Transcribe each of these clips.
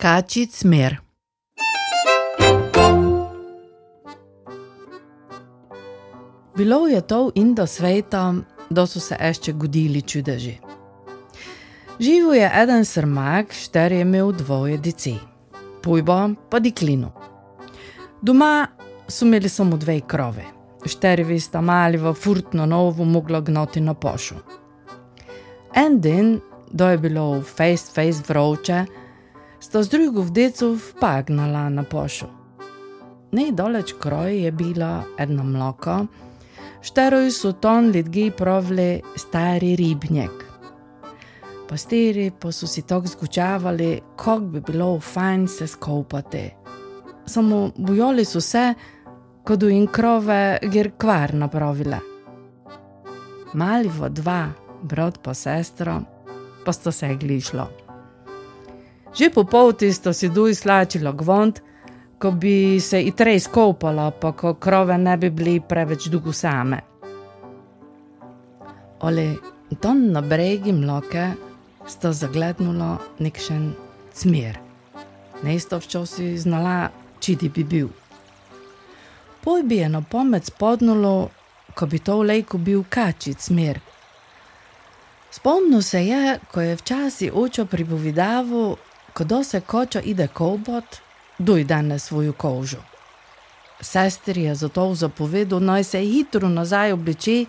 Kači smer. Bilo je to in do sveta, da so se ešte godili čudeži. Živo je eden srmak, šter je imel dvoje dici, pojbo pa diklino. Doma so imeli samo dve krove, štervi sta mali v furtno novo moglo gnoti na pošu. En dan, da je bilo face face vroče, sta z drugo vdeco vpagnala na pošu. Nejdaleč kroj je bila ena mlaka, šteroj so ton ljudje pravili stari ribnjak. Pastiri pa so si tako zgučavali, kako bi bilo fajn se skopati. Samo bojali so se, kot in krove, ker kvar napravile. Mali v dva, brat pa sestra, pa sta se glišlo. Že po poti sta si duj slačila gvont, ko bi se i trej skopala, pa ko krove ne bi bili preveč dolgo same. Ali tam na bregi mloke sta zaglednula nekšen smer. Nesto včasih znala, čidi bi bil. Poj bi je na pamet spodnulo, ko bi to lejko bil kači smer. Spomnil se je, ko je včasih očo pripovedaval, ko se koča ide kobot, duj danes svojo kožo. Sestri je zato zapovedal, naj se hitro nazaj obleče,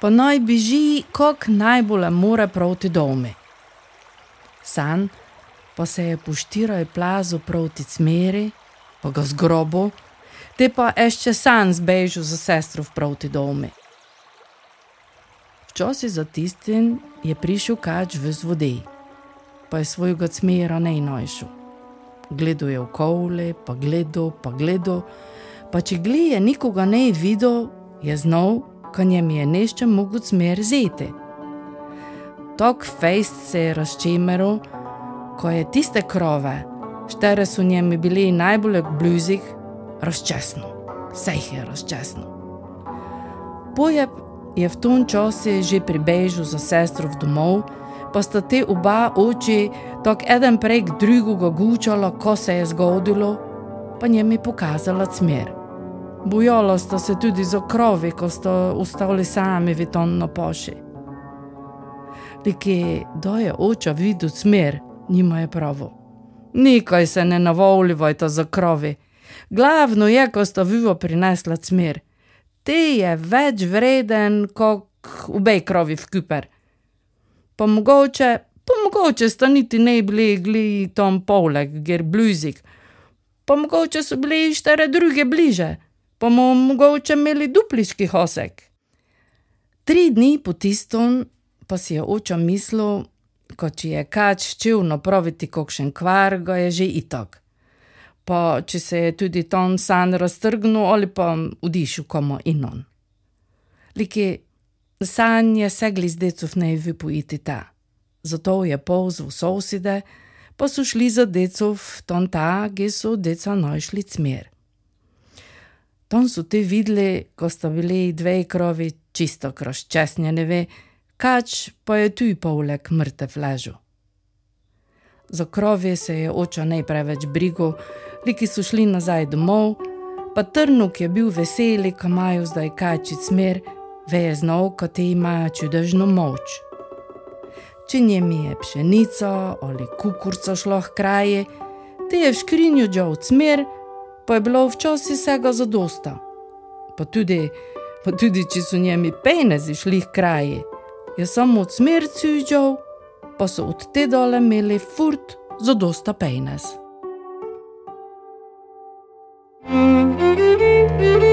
pa naj beži, kak najbolj more proti domu. San pa se je poštiraj plazu proti smeri, pa ga zgrobo, te pa ještě san zbežal za sestro proti domu. Včasih za tistim je prišel kač v zvodi, pa je svojega smera najnojšel. Gledal je v kole, pa gledal, pa gledal, pa če glije nikoga ne videl, je znal, ko njem je nešče mogoče smer zeti. Tok fejst se je razčemeril, ko je tiste krove, štere so njemi bili najbolj bluzih, razčasno, vse jih je razčasno. Pojeb je v tom času že pribežal za sestro v domov, pa sta te oba oči tako eden prek drugega gučala, ko se je zgodilo, pa njem je pokazala smer. Bojala sta se tudi za krovi, ko sta ostali sami v tonno poši. Liki, da je oča videl smer, nima je pravo. Nikaj se ne navolivajte za krovi. Glavno je, ko sta vivo prinesla smer. Te je več vreden, kot obe krovi v kuper pa mogoče, pa mogoče sta niti ne bili gli tam poleg, ker bluzik, pa mogoče so bili štere druge bliže, pa mu mogoče imeli dupliški hosek. Tri dni po tistom pa si je oča mislil, ko če je kač čil napraviti kakšen kvar, ga je že itak. Pa če se je tudi tam san raztrgnil ali pa udišil komu inon. Liki Sanje segli z decov ne vypojiti ta. Zato je pozval sosede, pa so šli za decov ton ta, ki so deca našli smer. Tam so te videli, ko sta bili dve krovi čisto kroščesnjene, kač pa je tu polek mrtev ležu. Za krovi se je oča ne preveč brigo, liki so šli nazaj domov, pa trnuk je bil veseli, ko imajo zdaj kači smer veje znov, kot ima čudežno moč. Če njemi je pšenica ali kukurca šlo hkrati, te je v skrinju džal smer, pa je bilo včasih vsega zadosta. Pa tudi, pa tudi če so njemi penezi šli hkrati, je samo od smerci džal, pa so od te dole imeli furt zadosta penez. you